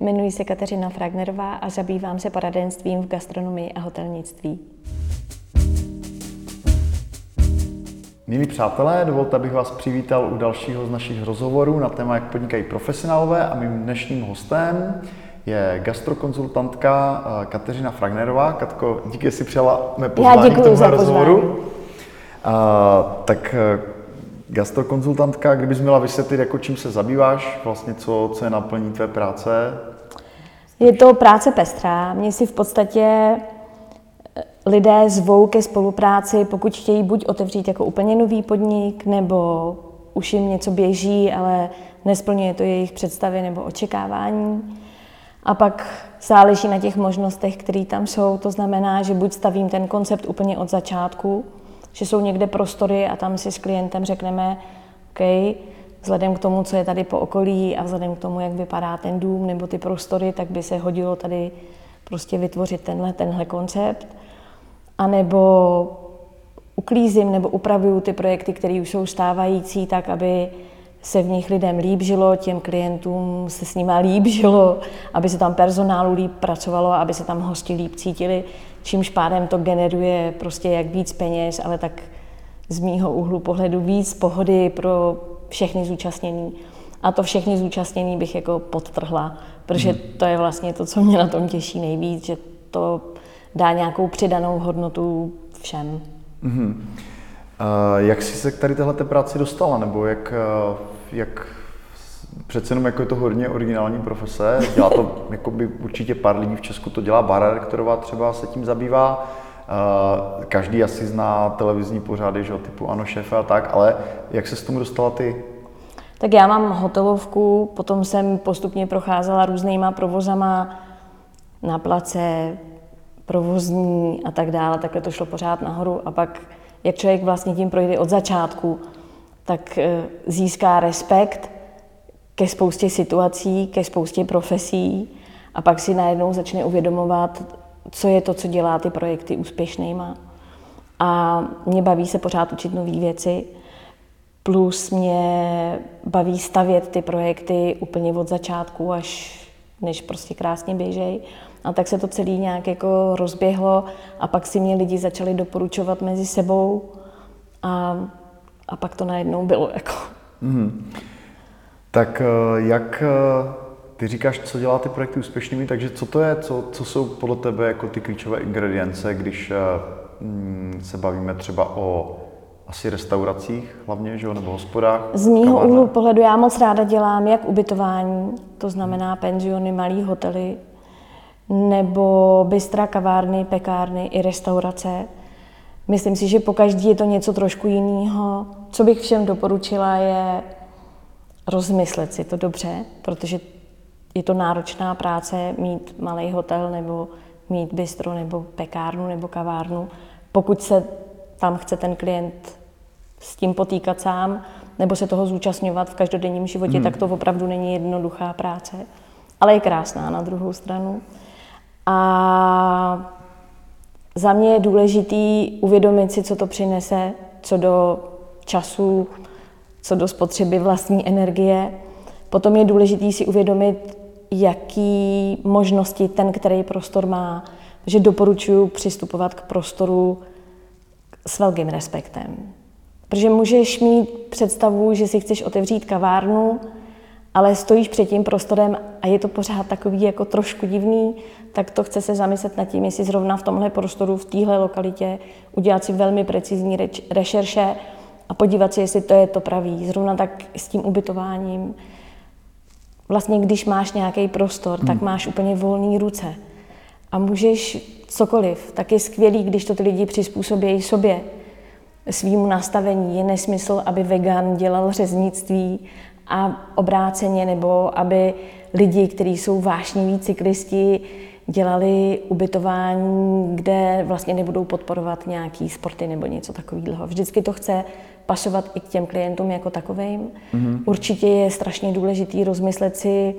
jmenuji se Kateřina Fragnerová a zabývám se poradenstvím v gastronomii a hotelnictví. Milí přátelé, dovolte, abych vás přivítal u dalšího z našich rozhovorů na téma, jak podnikají profesionálové a mým dnešním hostem je gastrokonzultantka eh, Kateřina Fragnerová. Katko, díky, že jsi přijala mé pozvání k tomuhle rozhovoru. A, tak eh, gastrokonzultantka, kdybys měla vysvětlit, jako čím se zabýváš, vlastně co, co je naplní tvé práce? Je to práce pestrá. Mně si v podstatě eh, lidé zvou ke spolupráci, pokud chtějí buď otevřít jako úplně nový podnik, nebo už jim něco běží, ale nesplňuje to jejich představy nebo očekávání. A pak záleží na těch možnostech, které tam jsou. To znamená, že buď stavím ten koncept úplně od začátku, že jsou někde prostory a tam si s klientem řekneme, OK, vzhledem k tomu, co je tady po okolí a vzhledem k tomu, jak vypadá ten dům nebo ty prostory, tak by se hodilo tady prostě vytvořit tenhle, tenhle koncept. A nebo uklízím nebo upravuju ty projekty, které už jsou stávající, tak aby se v nich lidem líp žilo, těm klientům se s nimi líp žilo, aby se tam personálu líp pracovalo, aby se tam hosti líp cítili, čímž pádem to generuje prostě jak víc peněz, ale tak z mýho úhlu pohledu víc pohody pro všechny zúčastnění. A to všechny zúčastnění bych jako podtrhla, protože hmm. to je vlastně to, co mě na tom těší nejvíc, že to dá nějakou přidanou hodnotu všem. Hmm. Uh, jak jsi se k tady téhle práci dostala, nebo jak, uh, jak přece jenom jako je to hodně originální profese, dělá to jakoby určitě pár lidí v Česku, to dělá Bára Rektorová třeba se tím zabývá, uh, každý asi zná televizní pořady, že, typu Ano šéfe a tak, ale jak se s tomu dostala ty? Tak já mám hotelovku, potom jsem postupně procházela různýma provozama na place, provozní a tak dále, takhle to šlo pořád nahoru. A pak jak člověk vlastně tím projde od začátku, tak eh, získá respekt ke spoustě situací, ke spoustě profesí a pak si najednou začne uvědomovat, co je to, co dělá ty projekty úspěšnýma. A mě baví se pořád učit nové věci, plus mě baví stavět ty projekty úplně od začátku, až než prostě krásně běžej. A tak se to celý nějak jako rozběhlo a pak si mě lidi začali doporučovat mezi sebou a, a pak to najednou bylo jako. Mm. Tak eh, jak eh, ty říkáš, co dělá ty projekty úspěšnými, takže co to je, co, co jsou podle tebe jako ty klíčové ingredience, když eh, mm, se bavíme třeba o asi restauracích hlavně, že jo, nebo hospodách? Z mýho úhlu pohledu já moc ráda dělám jak ubytování, to znamená penziony, malý hotely, nebo bystra, kavárny, pekárny i restaurace. Myslím si, že po každý je to něco trošku jiného. Co bych všem doporučila je rozmyslet si to dobře, protože je to náročná práce mít malý hotel nebo mít bistro nebo pekárnu nebo kavárnu. Pokud se tam chce ten klient s tím potýkat sám nebo se toho zúčastňovat v každodenním životě, hmm. tak to opravdu není jednoduchá práce, ale je krásná na druhou stranu. A za mě je důležitý uvědomit si, co to přinese, co do času, co do spotřeby vlastní energie. Potom je důležitý si uvědomit, jaký možnosti ten, který prostor má. Takže doporučuji přistupovat k prostoru s velkým respektem. Protože můžeš mít představu, že si chceš otevřít kavárnu, ale stojíš před tím prostorem a je to pořád takový jako trošku divný, tak to chce se zamyslet nad tím, jestli zrovna v tomhle prostoru, v téhle lokalitě udělat si velmi precizní rešerše a podívat se, jestli to je to pravý. Zrovna tak s tím ubytováním. Vlastně, když máš nějaký prostor, hmm. tak máš úplně volné ruce a můžeš cokoliv. Tak je skvělý, když to ty lidi přizpůsobí sobě, svýmu nastavení. Je nesmysl, aby vegan dělal řeznictví a obráceně, nebo aby lidi, kteří jsou vášniví cyklisti, dělali ubytování, kde vlastně nebudou podporovat nějaký sporty nebo něco takového. Vždycky to chce pasovat i k těm klientům jako takovým. Mm-hmm. Určitě je strašně důležitý rozmyslet si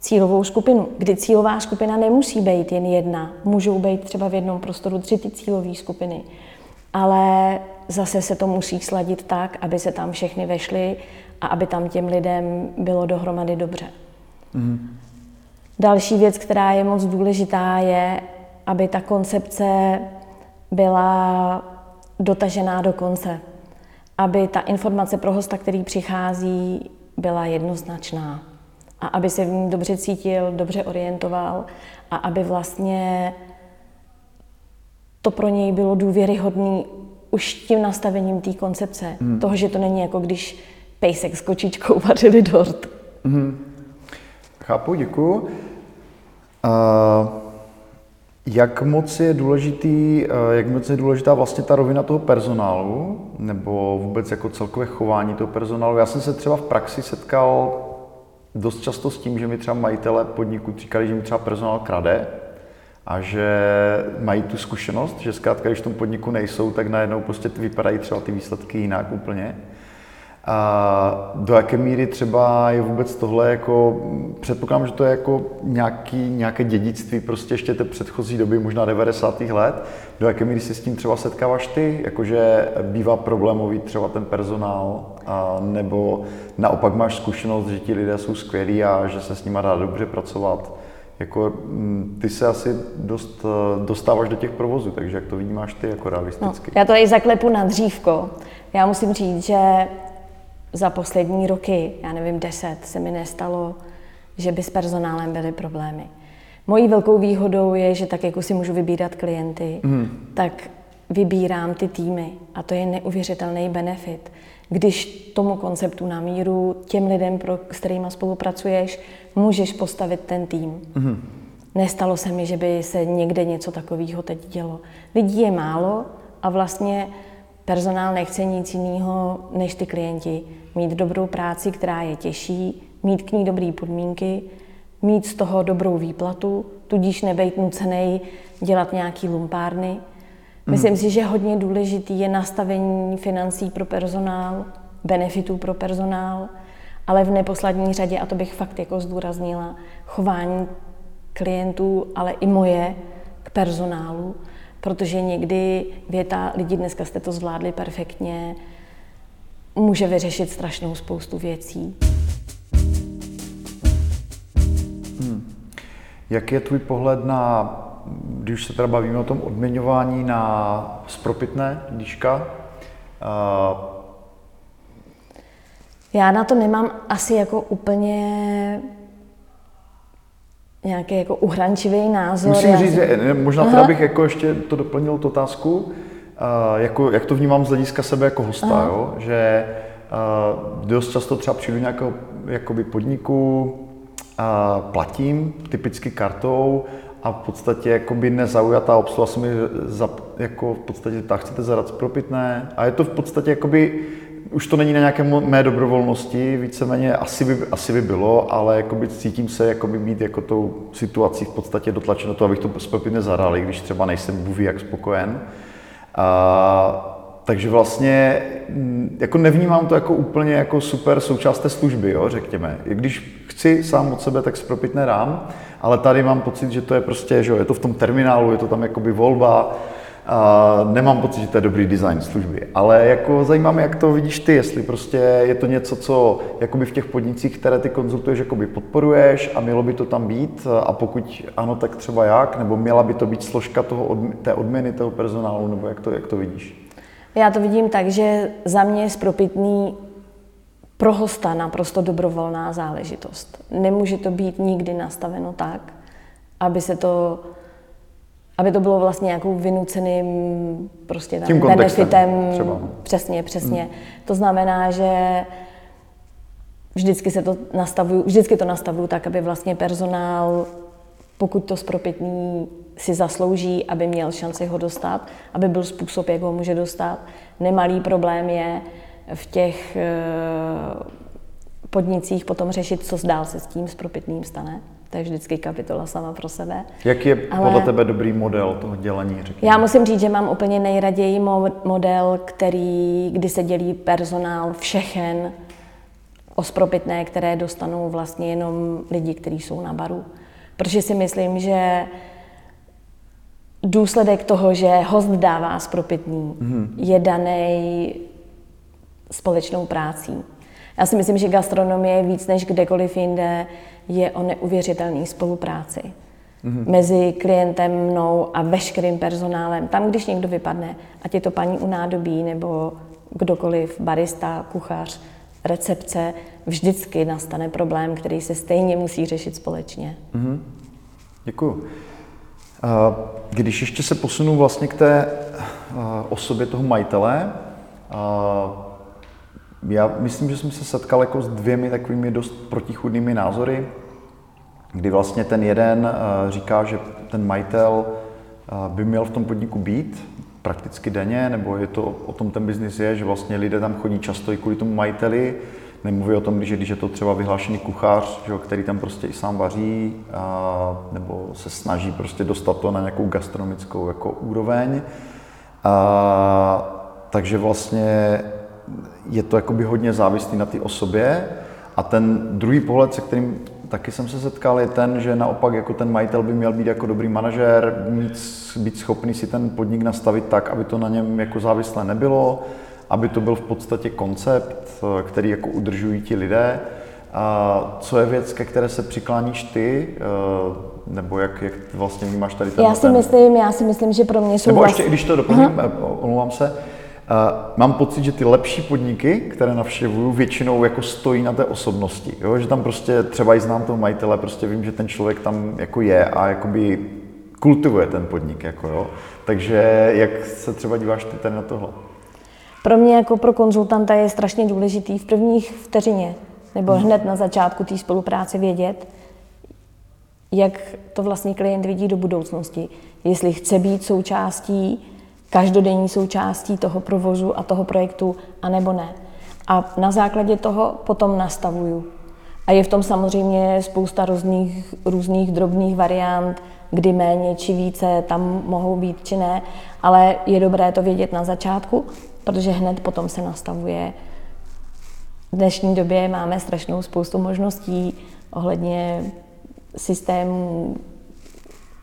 cílovou skupinu, kdy cílová skupina nemusí být jen jedna. Můžou být třeba v jednom prostoru tři ty cílové skupiny. Ale zase se to musí sladit tak, aby se tam všechny vešly a aby tam těm lidem bylo dohromady dobře. Mm-hmm. Další věc, která je moc důležitá, je, aby ta koncepce byla dotažená do konce. Aby ta informace pro hosta, který přichází, byla jednoznačná. A aby se v ní dobře cítil, dobře orientoval a aby vlastně to pro něj bylo důvěryhodný už tím nastavením té koncepce. Hmm. Toho, že to není jako když pejsek s kočičkou vařili dort. Hmm. Chápu, děkuju. Uh, jak moc je důležitý, uh, jak moc je důležitá vlastně ta rovina toho personálu, nebo vůbec jako celkové chování toho personálu? Já jsem se třeba v praxi setkal dost často s tím, že mi třeba majitele podniku říkali, že mi třeba personál krade, a že mají tu zkušenost, že zkrátka, když v tom podniku nejsou, tak najednou prostě vypadají třeba ty výsledky jinak úplně. A do jaké míry třeba je vůbec tohle jako, předpokládám, že to je jako nějaký, nějaké dědictví prostě ještě té předchozí doby, možná 90. let, do jaké míry se s tím třeba setkáváš ty, jakože bývá problémový třeba ten personál, a nebo naopak máš zkušenost, že ti lidé jsou skvělí a že se s nimi dá dobře pracovat. Jako, mm, ty se asi dost dostáváš do těch provozů, takže jak to vnímáš ty jako realisticky? No, já to i zaklepu na dřívko. Já musím říct, že za poslední roky, já nevím, deset, se mi nestalo, že by s personálem byly problémy. Mojí velkou výhodou je, že tak jako si můžu vybírat klienty, mm. tak vybírám ty týmy a to je neuvěřitelný benefit. Když tomu konceptu na míru, těm lidem, pro, s kterými spolupracuješ, můžeš postavit ten tým. Mm. Nestalo se mi, že by se někde něco takového teď dělo. Lidí je málo a vlastně personál nechce nic jiného než ty klienti mít dobrou práci, která je těžší, mít k ní dobré podmínky, mít z toho dobrou výplatu, tudíž nebejt nucený dělat nějaký lumpárny. Myslím mm. si, že hodně důležitý je nastavení financí pro personál, benefitů pro personál, ale v neposlední řadě, a to bych fakt jako zdůraznila, chování klientů, ale i moje k personálu, protože někdy věta, lidi dneska jste to zvládli perfektně, může vyřešit strašnou spoustu věcí. Hmm. Jak je tvůj pohled na, když se teda bavíme o tom odměňování na spropitné díška? Uh... Já na to nemám asi jako úplně nějaký jako uhrančivý názor. Musím říct, že možná teda bych jako ještě to doplnil tu otázku jako, jak to vnímám z hlediska sebe jako hosta, jo? že uh, dost často třeba přijdu nějakého jakoby podniku, a platím typicky kartou a v podstatě jakoby nezaujatá obsluha se mi za, jako v podstatě tak chcete zadat propitné a je to v podstatě jakoby už to není na nějaké mé dobrovolnosti, víceméně asi by, asi by bylo, ale jakoby cítím se jakoby být jako tou situací v podstatě dotlačen do toho, abych to spropitně zadal, i když třeba nejsem bůh jak spokojen. A, takže vlastně mm, jako nevnímám to jako úplně jako super součást té služby, jo, řekněme. I když chci sám od sebe, tak spropitné dám, ale tady mám pocit, že to je prostě, že jo, je to v tom terminálu, je to tam jakoby volba, a nemám pocit, že to je dobrý design služby. Ale jako zajímá mě, jak to vidíš ty, jestli prostě je to něco, co jakoby v těch podnicích, které ty konzultuješ, jakoby podporuješ a mělo by to tam být a pokud ano, tak třeba jak, nebo měla by to být složka toho, té odměny toho personálu, nebo jak to, jak to vidíš? Já to vidím tak, že za mě je spropitný pro hosta naprosto dobrovolná záležitost. Nemůže to být nikdy nastaveno tak, aby se to aby to bylo vlastně nějakou vynuceným prostě Tím benefitem. Třeba. Přesně, přesně. Hmm. To znamená, že vždycky se to nastavuju, vždycky to nastavuju tak, aby vlastně personál, pokud to zpropitný si zaslouží, aby měl šanci ho dostat, aby byl způsob, jak ho může dostat. Nemalý problém je v těch eh, podnicích potom řešit, co dál se s tím zpropitným stane to je vždycky kapitola sama pro sebe. Jak je Ale podle tebe dobrý model toho dělení? Řekněme? Já musím říct, že mám úplně nejraději model, který, kdy se dělí personál všechen o spropitné, které dostanou vlastně jenom lidi, kteří jsou na baru. Protože si myslím, že důsledek toho, že host dává spropitný, mm-hmm. je daný společnou prácí. Já si myslím, že gastronomie víc než kdekoliv jinde je o neuvěřitelné spolupráci mm-hmm. mezi klientem, mnou a veškerým personálem. Tam, když někdo vypadne, ať je to paní u nádobí nebo kdokoliv, barista, kuchař, recepce, vždycky nastane problém, který se stejně musí řešit společně. Mm-hmm. Děkuju. Když ještě se posunu vlastně k té osobě toho majitele, já myslím, že jsem se setkal jako s dvěmi takovými dost protichudnými názory, kdy vlastně ten jeden říká, že ten majitel by měl v tom podniku být prakticky denně, nebo je to o tom ten biznis je, že vlastně lidé tam chodí často i kvůli tomu majiteli, Nemluví o tom, je, když je to třeba vyhlášený kuchař, že, který tam prostě i sám vaří, a, nebo se snaží prostě dostat to na nějakou gastronomickou jako úroveň. A, takže vlastně je to jakoby hodně závislý na té osobě. A ten druhý pohled, se kterým taky jsem se setkal, je ten, že naopak jako ten majitel by měl být jako dobrý manažer, mít, být schopný si ten podnik nastavit tak, aby to na něm jako závislé nebylo, aby to byl v podstatě koncept, který jako udržují ti lidé. A co je věc, ke které se přikláníš ty, eh, nebo jak, jak vlastně vnímáš tady ten Já si ten... myslím, já si myslím, že pro mě jsou Nebo vlastně... ještě, když to doplním, uh-huh. omlouvám se, mám pocit, že ty lepší podniky, které navštěvuju, většinou jako stojí na té osobnosti. Jo? Že tam prostě třeba i znám toho majitele, prostě vím, že ten člověk tam jako je a jakoby kultivuje ten podnik. Jako, jo? Takže jak se třeba díváš ty tady na tohle? Pro mě jako pro konzultanta je strašně důležitý v prvních vteřině nebo hmm. hned na začátku té spolupráce vědět, jak to vlastně klient vidí do budoucnosti. Jestli chce být součástí, každodenní součástí toho provozu a toho projektu, anebo ne. A na základě toho potom nastavuju. A je v tom samozřejmě spousta různých, různých drobných variant, kdy méně či více tam mohou být či ne, ale je dobré to vědět na začátku, protože hned potom se nastavuje. V dnešní době máme strašnou spoustu možností ohledně systémů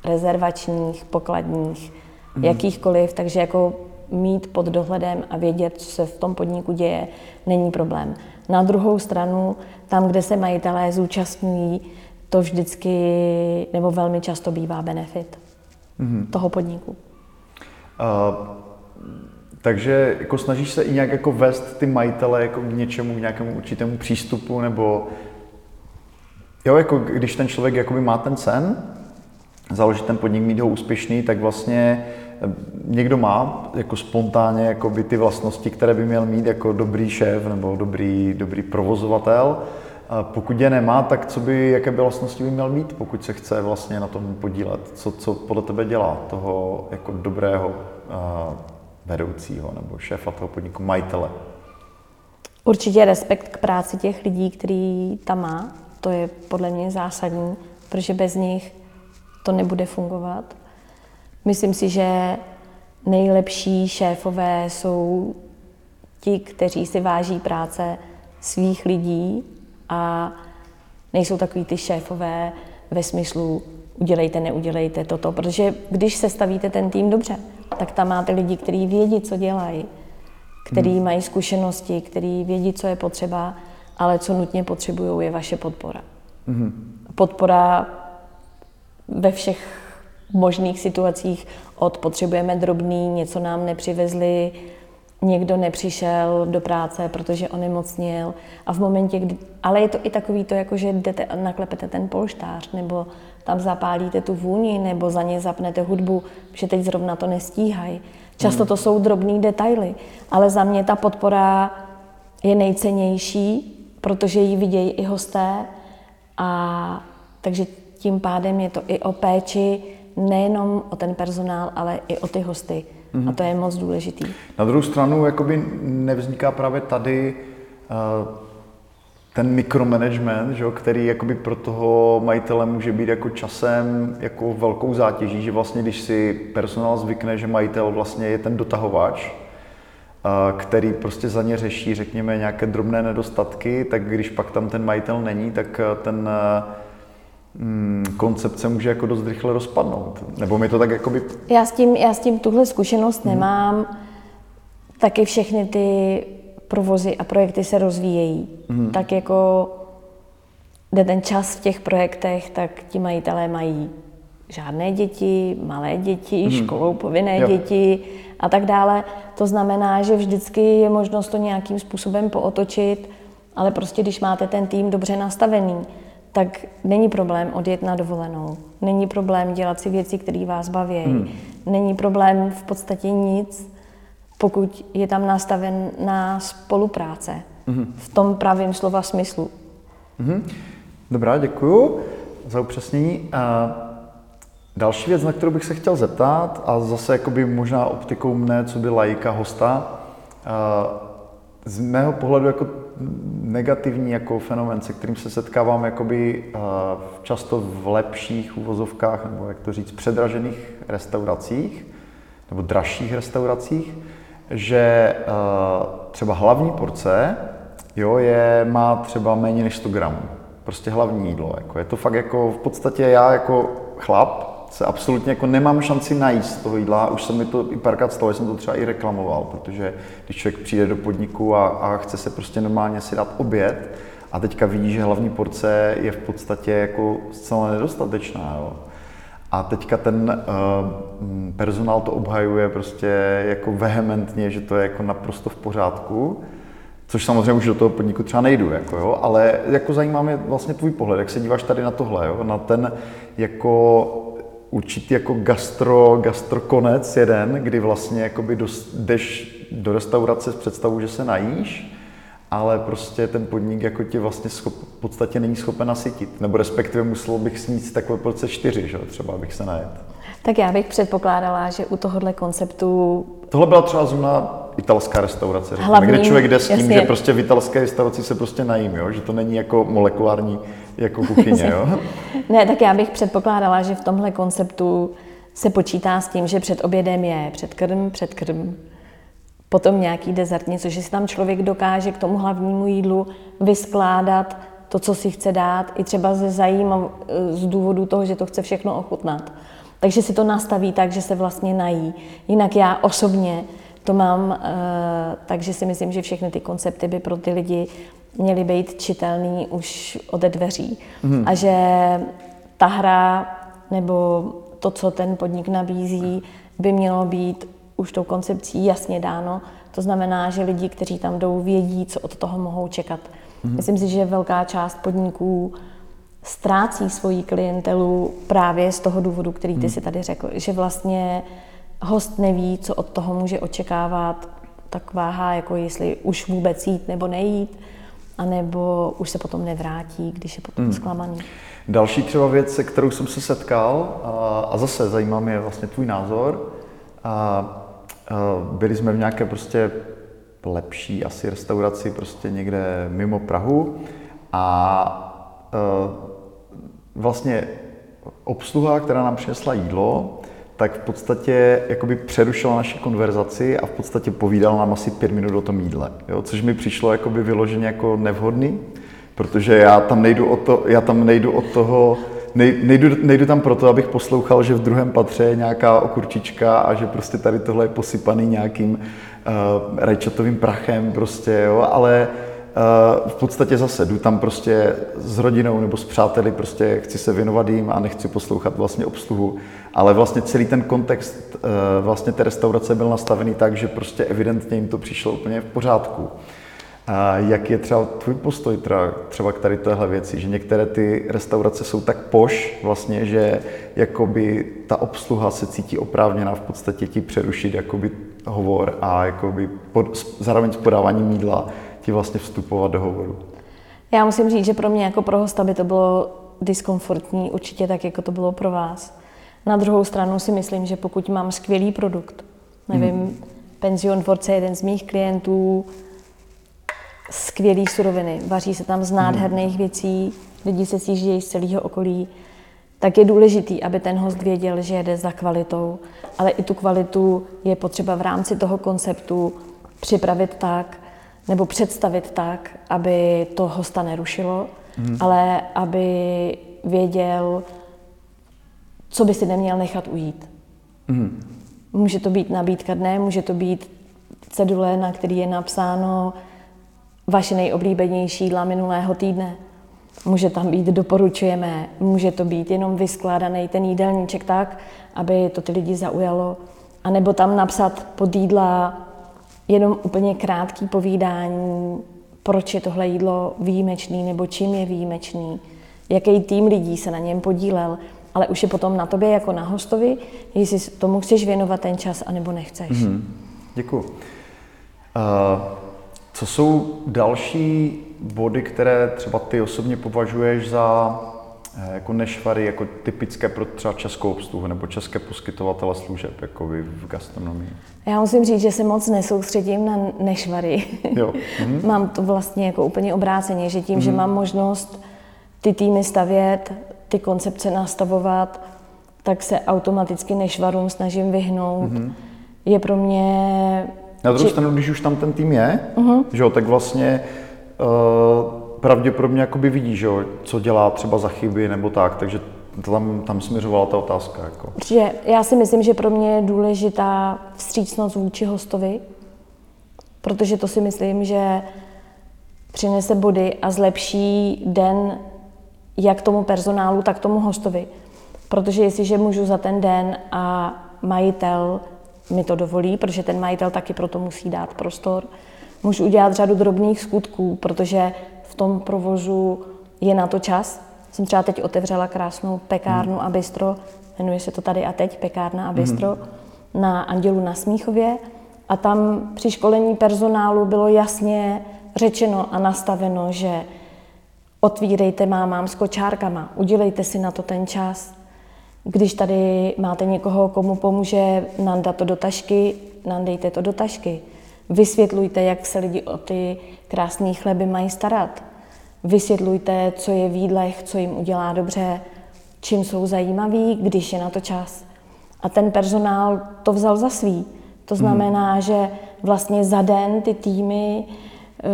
rezervačních, pokladních, mm. jakýchkoliv, takže jako mít pod dohledem a vědět, co se v tom podniku děje, není problém. Na druhou stranu, tam, kde se majitelé zúčastňují, to vždycky nebo velmi často bývá benefit mm. toho podniku. Uh, takže jako snažíš se i nějak jako vést ty majitele jako k něčemu, k nějakému určitému přístupu, nebo jo, jako když ten člověk jakoby má ten sen, založit ten podnik, mít ho úspěšný, tak vlastně eh, někdo má jako spontánně jakoby ty vlastnosti, které by měl mít jako dobrý šéf nebo dobrý, dobrý provozovatel. A pokud je nemá, tak co by, jaké by vlastnosti by měl mít, pokud se chce vlastně na tom podílet? Co, co podle tebe dělá toho jako dobrého vedoucího nebo šéfa toho podniku, majitele? Určitě respekt k práci těch lidí, který tam má. To je podle mě zásadní, protože bez nich to nebude fungovat. Myslím si, že nejlepší šéfové jsou ti, kteří si váží práce svých lidí a nejsou takový ty šéfové ve smyslu udělejte, neudělejte toto, protože když se stavíte ten tým dobře, tak tam máte lidi, kteří vědí, co dělají, kteří hmm. mají zkušenosti, kteří vědí, co je potřeba, ale co nutně potřebují, je vaše podpora. Hmm. Podpora ve všech možných situacích od potřebujeme drobný, něco nám nepřivezli, někdo nepřišel do práce, protože onemocněl a v momentě, kdy, ale je to i takový to, jako že jdete naklepete ten polštář, nebo tam zapálíte tu vůni, nebo za ně zapnete hudbu, že teď zrovna to nestíhají. Často hmm. to jsou drobné detaily, ale za mě ta podpora je nejcennější, protože ji vidějí i hosté a takže tím pádem je to i o péči nejenom o ten personál, ale i o ty hosty. Mm-hmm. A to je moc důležitý. Na druhou stranu jakoby nevzniká právě tady uh, ten mikromanagement, že, který jakoby pro toho majitele může být jako časem jako velkou zátěží, že vlastně když si personál zvykne, že majitel vlastně je ten dotahovač, uh, který prostě za ně řeší, řekněme, nějaké drobné nedostatky, tak když pak tam ten majitel není, tak ten hmm, koncepce může jako dost rychle rozpadnout. Nebo mi to tak jakoby... Já s tím, já s tím tuhle zkušenost hmm. nemám. Taky všechny ty provozy a projekty se rozvíjejí, mm. tak jako jde ten čas v těch projektech, tak ti majitelé mají žádné děti, malé děti, mm. školou povinné jo. děti a tak dále. To znamená, že vždycky je možnost to nějakým způsobem pootočit, ale prostě když máte ten tým dobře nastavený, tak není problém odjet na dovolenou. Není problém dělat si věci, které vás baví. Hmm. Není problém v podstatě nic, pokud je tam nastavená spolupráce hmm. v tom pravém slova smyslu. Hmm. Dobrá, děkuju za upřesnění. A další věc, na kterou bych se chtěl zeptat, a zase jakoby možná optikou mne, co by lajka hosta, z mého pohledu jako negativní jako fenomen, se kterým se setkávám jakoby uh, často v lepších uvozovkách, nebo jak to říct, předražených restauracích, nebo dražších restauracích, že uh, třeba hlavní porce jo, je, má třeba méně než 100 gramů. Prostě hlavní jídlo. Jako je to fakt jako v podstatě já jako chlap, se absolutně jako nemám šanci najíst toho jídla. Už se mi to i párkrát stalo, jsem to třeba i reklamoval, protože když člověk přijde do podniku a, a chce se prostě normálně si dát oběd a teďka vidí, že hlavní porce je v podstatě jako zcela nedostatečná. Jo. A teďka ten uh, personál to obhajuje prostě jako vehementně, že to je jako naprosto v pořádku. Což samozřejmě už do toho podniku třeba nejdu, jako jo, ale jako zajímá mě vlastně tvůj pohled, jak se díváš tady na tohle, jo, na ten jako určitý jako gastro, gastrokonec jeden, kdy vlastně jakoby jdeš do restaurace s představou, že se najíš, ale prostě ten podnik jako tě vlastně schop, v podstatě není schopen nasytit. Nebo respektive musel bych snít takové porce čtyři, že? třeba abych se najet. Tak já bych předpokládala, že u tohohle konceptu... Tohle byla třeba zrovna italská restaurace. Hlavní, kde člověk jde s tím, jasně. že prostě v italské restauraci se prostě najím, jo? že to není jako molekulární jako kuchyně. Jo? ne, tak já bych předpokládala, že v tomhle konceptu se počítá s tím, že před obědem je předkrm, předkrm, potom nějaký dezert, něco, že si tam člověk dokáže k tomu hlavnímu jídlu vyskládat to, co si chce dát, i třeba ze zajímav, z důvodu toho, že to chce všechno ochutnat. Takže si to nastaví tak, že se vlastně nají. Jinak já osobně to mám, uh, takže si myslím, že všechny ty koncepty by pro ty lidi měly být čitelný už ode dveří. Hmm. A že ta hra nebo to, co ten podnik nabízí, by mělo být už tou koncepcí jasně dáno. To znamená, že lidi, kteří tam jdou, vědí, co od toho mohou čekat. Hmm. Myslím si, že velká část podniků ztrácí svoji klientelu právě z toho důvodu, který ty hmm. si tady řekl, že vlastně host neví, co od toho může očekávat, tak váhá, jako jestli už vůbec jít nebo nejít, anebo už se potom nevrátí, když je potom hmm. zklamaný. Další třeba věc, se kterou jsem se setkal, a, a zase zajímá mě vlastně tvůj názor, a, a byli jsme v nějaké prostě lepší asi restauraci prostě někde mimo Prahu a, a vlastně obsluha, která nám přinesla jídlo, tak v podstatě jakoby přerušila naši konverzaci a v podstatě povídala nám asi pět minut o tom jídle, jo? což mi přišlo jakoby vyloženě jako nevhodný, protože já tam nejdu od, to, já tam nejdu od toho, nej, nejdu, nejdu tam proto, abych poslouchal, že v druhém patře je nějaká okurčička a že prostě tady tohle je posypaný nějakým uh, rajčatovým prachem prostě, jo? ale v podstatě zase jdu tam prostě s rodinou nebo s přáteli, prostě chci se věnovat jim a nechci poslouchat vlastně obsluhu, ale vlastně celý ten kontext eh, vlastně té restaurace byl nastavený tak, že prostě evidentně jim to přišlo úplně v pořádku. A jak je třeba tvůj postoj třeba, třeba k tady téhle věci, že některé ty restaurace jsou tak poš vlastně, že jakoby ta obsluha se cítí oprávněná v podstatě ti přerušit jakoby hovor a jakoby pod, zároveň s podáváním jídla ti vlastně vstupovat do hovoru? Já musím říct, že pro mě jako pro hosta by to bylo diskomfortní, určitě tak, jako to bylo pro vás. Na druhou stranu si myslím, že pokud mám skvělý produkt, nevím, hmm. Penzion Dvorce je jeden z mých klientů, skvělý suroviny, vaří se tam z nádherných hmm. věcí, lidi se sjíždějí z celého okolí, tak je důležitý, aby ten host věděl, že jede za kvalitou, ale i tu kvalitu je potřeba v rámci toho konceptu připravit tak, nebo představit tak, aby to hosta nerušilo, mm. ale aby věděl, co by si neměl nechat ujít. Mm. Může to být nabídka dne, může to být cedule, na který je napsáno vaše nejoblíbenější jídla minulého týdne. Může tam být doporučujeme, může to být jenom vyskládaný ten jídelníček tak, aby to ty lidi zaujalo. A nebo tam napsat pod jídla jenom úplně krátký povídání, proč je tohle jídlo výjimečný nebo čím je výjimečný, jaký tým lidí se na něm podílel, ale už je potom na tobě jako na hostovi, jestli tomu chceš věnovat ten čas, anebo nechceš. Mm-hmm. Děkuji. Uh, co jsou další body, které třeba ty osobně považuješ za eh, jako nešvary, jako typické pro třeba českou obsluhu nebo české poskytovatele služeb, jako vy v gastronomii? Já musím říct, že se moc nesoustředím na nešvary. Jo. Mhm. mám to vlastně jako úplně obráceně, že tím, mhm. že mám možnost ty týmy stavět, ty koncepce nastavovat, tak se automaticky nešvarům snažím vyhnout. Mhm. Je pro mě... Na druhou či... stranu, když už tam ten tým je, uh-huh. že jo, tak vlastně uh, pravděpodobně jakoby vidí, že jo, co dělá třeba za chyby nebo tak, takže tam, tam směřovala ta otázka. Jako. Určitě. Já si myslím, že pro mě je důležitá vstřícnost vůči hostovi, protože to si myslím, že přinese body a zlepší den jak tomu personálu, tak tomu hostovi. Protože jestliže můžu za ten den a majitel mi to dovolí, protože ten majitel taky proto musí dát prostor, můžu udělat řadu drobných skutků, protože v tom provozu je na to čas. Jsem třeba teď otevřela krásnou pekárnu hmm. a bistro, jmenuje se to tady a teď, pekárna a bistro, hmm. na Andělu na Smíchově. A tam při školení personálu bylo jasně řečeno a nastaveno, že otvírejte mámám s kočárkama, udělejte si na to ten čas. Když tady máte někoho, komu pomůže nandat to do tašky, nandejte to do tašky. Vysvětlujte, jak se lidi o ty krásné chleby mají starat. Vysvětlujte, co je v jídlech, co jim udělá dobře, čím jsou zajímaví, když je na to čas. A ten personál to vzal za svý. To znamená, hmm. že vlastně za den ty týmy uh,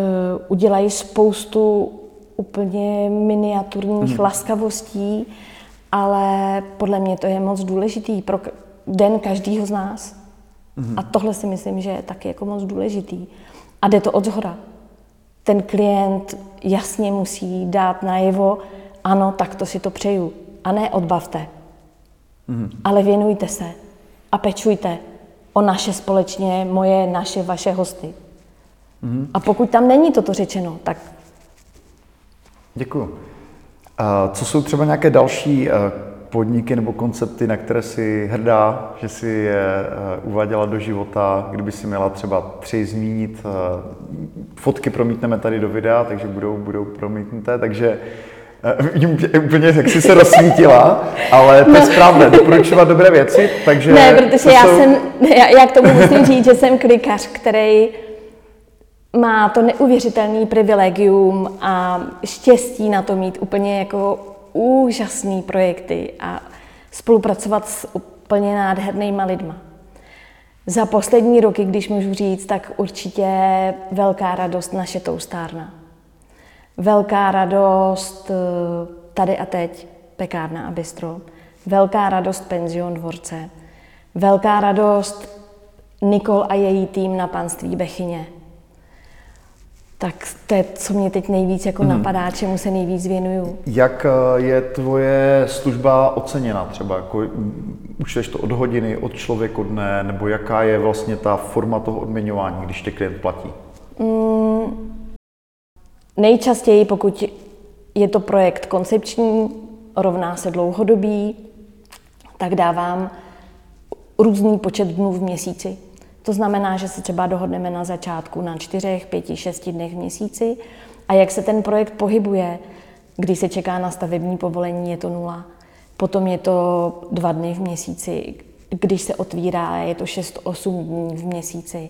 udělají spoustu úplně miniaturních hmm. laskavostí, ale podle mě to je moc důležitý pro den každého z nás. Hmm. A tohle si myslím, že je taky jako moc důležitý. A jde to od zhora. Ten klient jasně musí dát najevo, ano, tak to si to přeju. A ne odbavte. Hmm. Ale věnujte se a pečujte o naše společně, moje, naše, vaše hosty. Hmm. A pokud tam není toto řečeno, tak Děkuji. A co jsou třeba nějaké další eh, podniky nebo koncepty, na které si hrdá, že si je eh, uváděla do života, kdyby si měla třeba tři zmínit. Eh, fotky promítneme tady do videa, takže budou, budou promítnuté, takže Vidím úplně, jak jsi se rozsvítila, ale to je správné, doporučovat dobré věci, takže... Ne, protože já jsou... jsem, já, já k tomu musím říct, že jsem klikař, který má to neuvěřitelný privilegium a štěstí na to mít úplně jako úžasný projekty a spolupracovat s úplně nádhernýma lidma. Za poslední roky, když můžu říct, tak určitě velká radost naše toustárna. Velká radost eh, tady a teď, pekárna a bistro. Velká radost penzion dvorce. Velká radost Nikol a její tým na panství Bechyně tak to je, co mě teď nejvíc jako hmm. napadá, čemu se nejvíc věnuju. Jak eh, je tvoje služba oceněna třeba? Jako, učteš to od hodiny, od člověka dne, nebo jaká je vlastně ta forma toho odměňování, když tě klient platí? Mm, nejčastěji, pokud je to projekt koncepční, rovná se dlouhodobý, tak dávám různý počet dnů v měsíci. To znamená, že se třeba dohodneme na začátku na čtyřech, pěti, šesti dnech v měsíci a jak se ten projekt pohybuje, když se čeká na stavební povolení, je to nula. Potom je to dva dny v měsíci, když se otvírá, je to 6-8 dní v měsíci.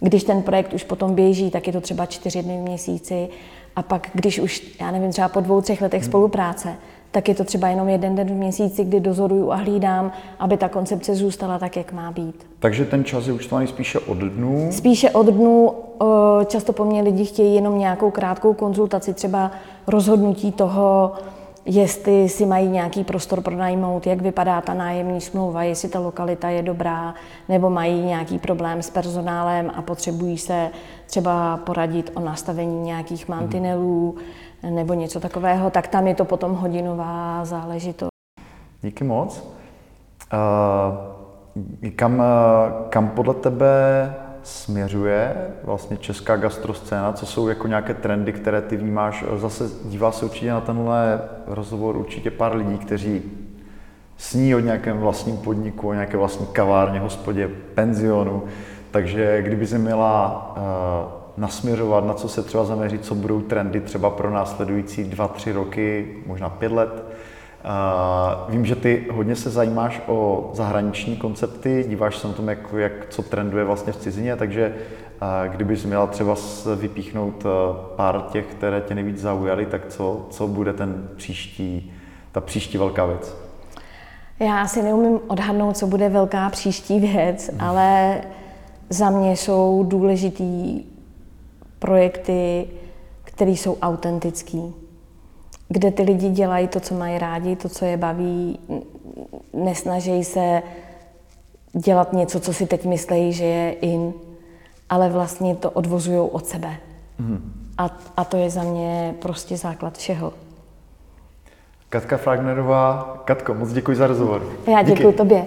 Když ten projekt už potom běží, tak je to třeba čtyři dny v měsíci. A pak, když už, já nevím, třeba po dvou, třech letech hmm. spolupráce, tak je to třeba jenom jeden den v měsíci, kdy dozoruju a hlídám, aby ta koncepce zůstala tak, jak má být. Takže ten čas je účtovaný spíše od dnů? Spíše od dnů. Často po mně lidi chtějí jenom nějakou krátkou konzultaci, třeba rozhodnutí toho, jestli si mají nějaký prostor pronajmout, jak vypadá ta nájemní smlouva, jestli ta lokalita je dobrá, nebo mají nějaký problém s personálem a potřebují se třeba poradit o nastavení nějakých mantinelů nebo něco takového, tak tam je to potom hodinová záležitost. Díky moc. Uh, kam, kam podle tebe směřuje vlastně česká gastroscéna, co jsou jako nějaké trendy, které ty vnímáš. Zase dívá se určitě na tenhle rozhovor určitě pár lidí, kteří sní o nějakém vlastním podniku, o nějaké vlastní kavárně, hospodě, penzionu. Takže kdyby se měla nasměřovat, na co se třeba zaměřit, co budou trendy třeba pro následující dva, tři roky, možná pět let, Uh, vím, že ty hodně se zajímáš o zahraniční koncepty, díváš se na tom, jak, jak co trenduje vlastně v cizině, takže uh, kdybys měla třeba vypíchnout uh, pár těch, které tě nejvíc zaujaly, tak co, co bude ten příští, ta příští velká věc? Já asi neumím odhadnout, co bude velká příští věc, hmm. ale za mě jsou důležitý projekty, které jsou autentický kde ty lidi dělají to, co mají rádi, to, co je baví, nesnaží se dělat něco, co si teď myslí, že je in, ale vlastně to odvozují od sebe. Mm. A, a to je za mě prostě základ všeho. Katka Fragnerová. Katko, moc děkuji za rozhovor. Já děkuji Díky. tobě.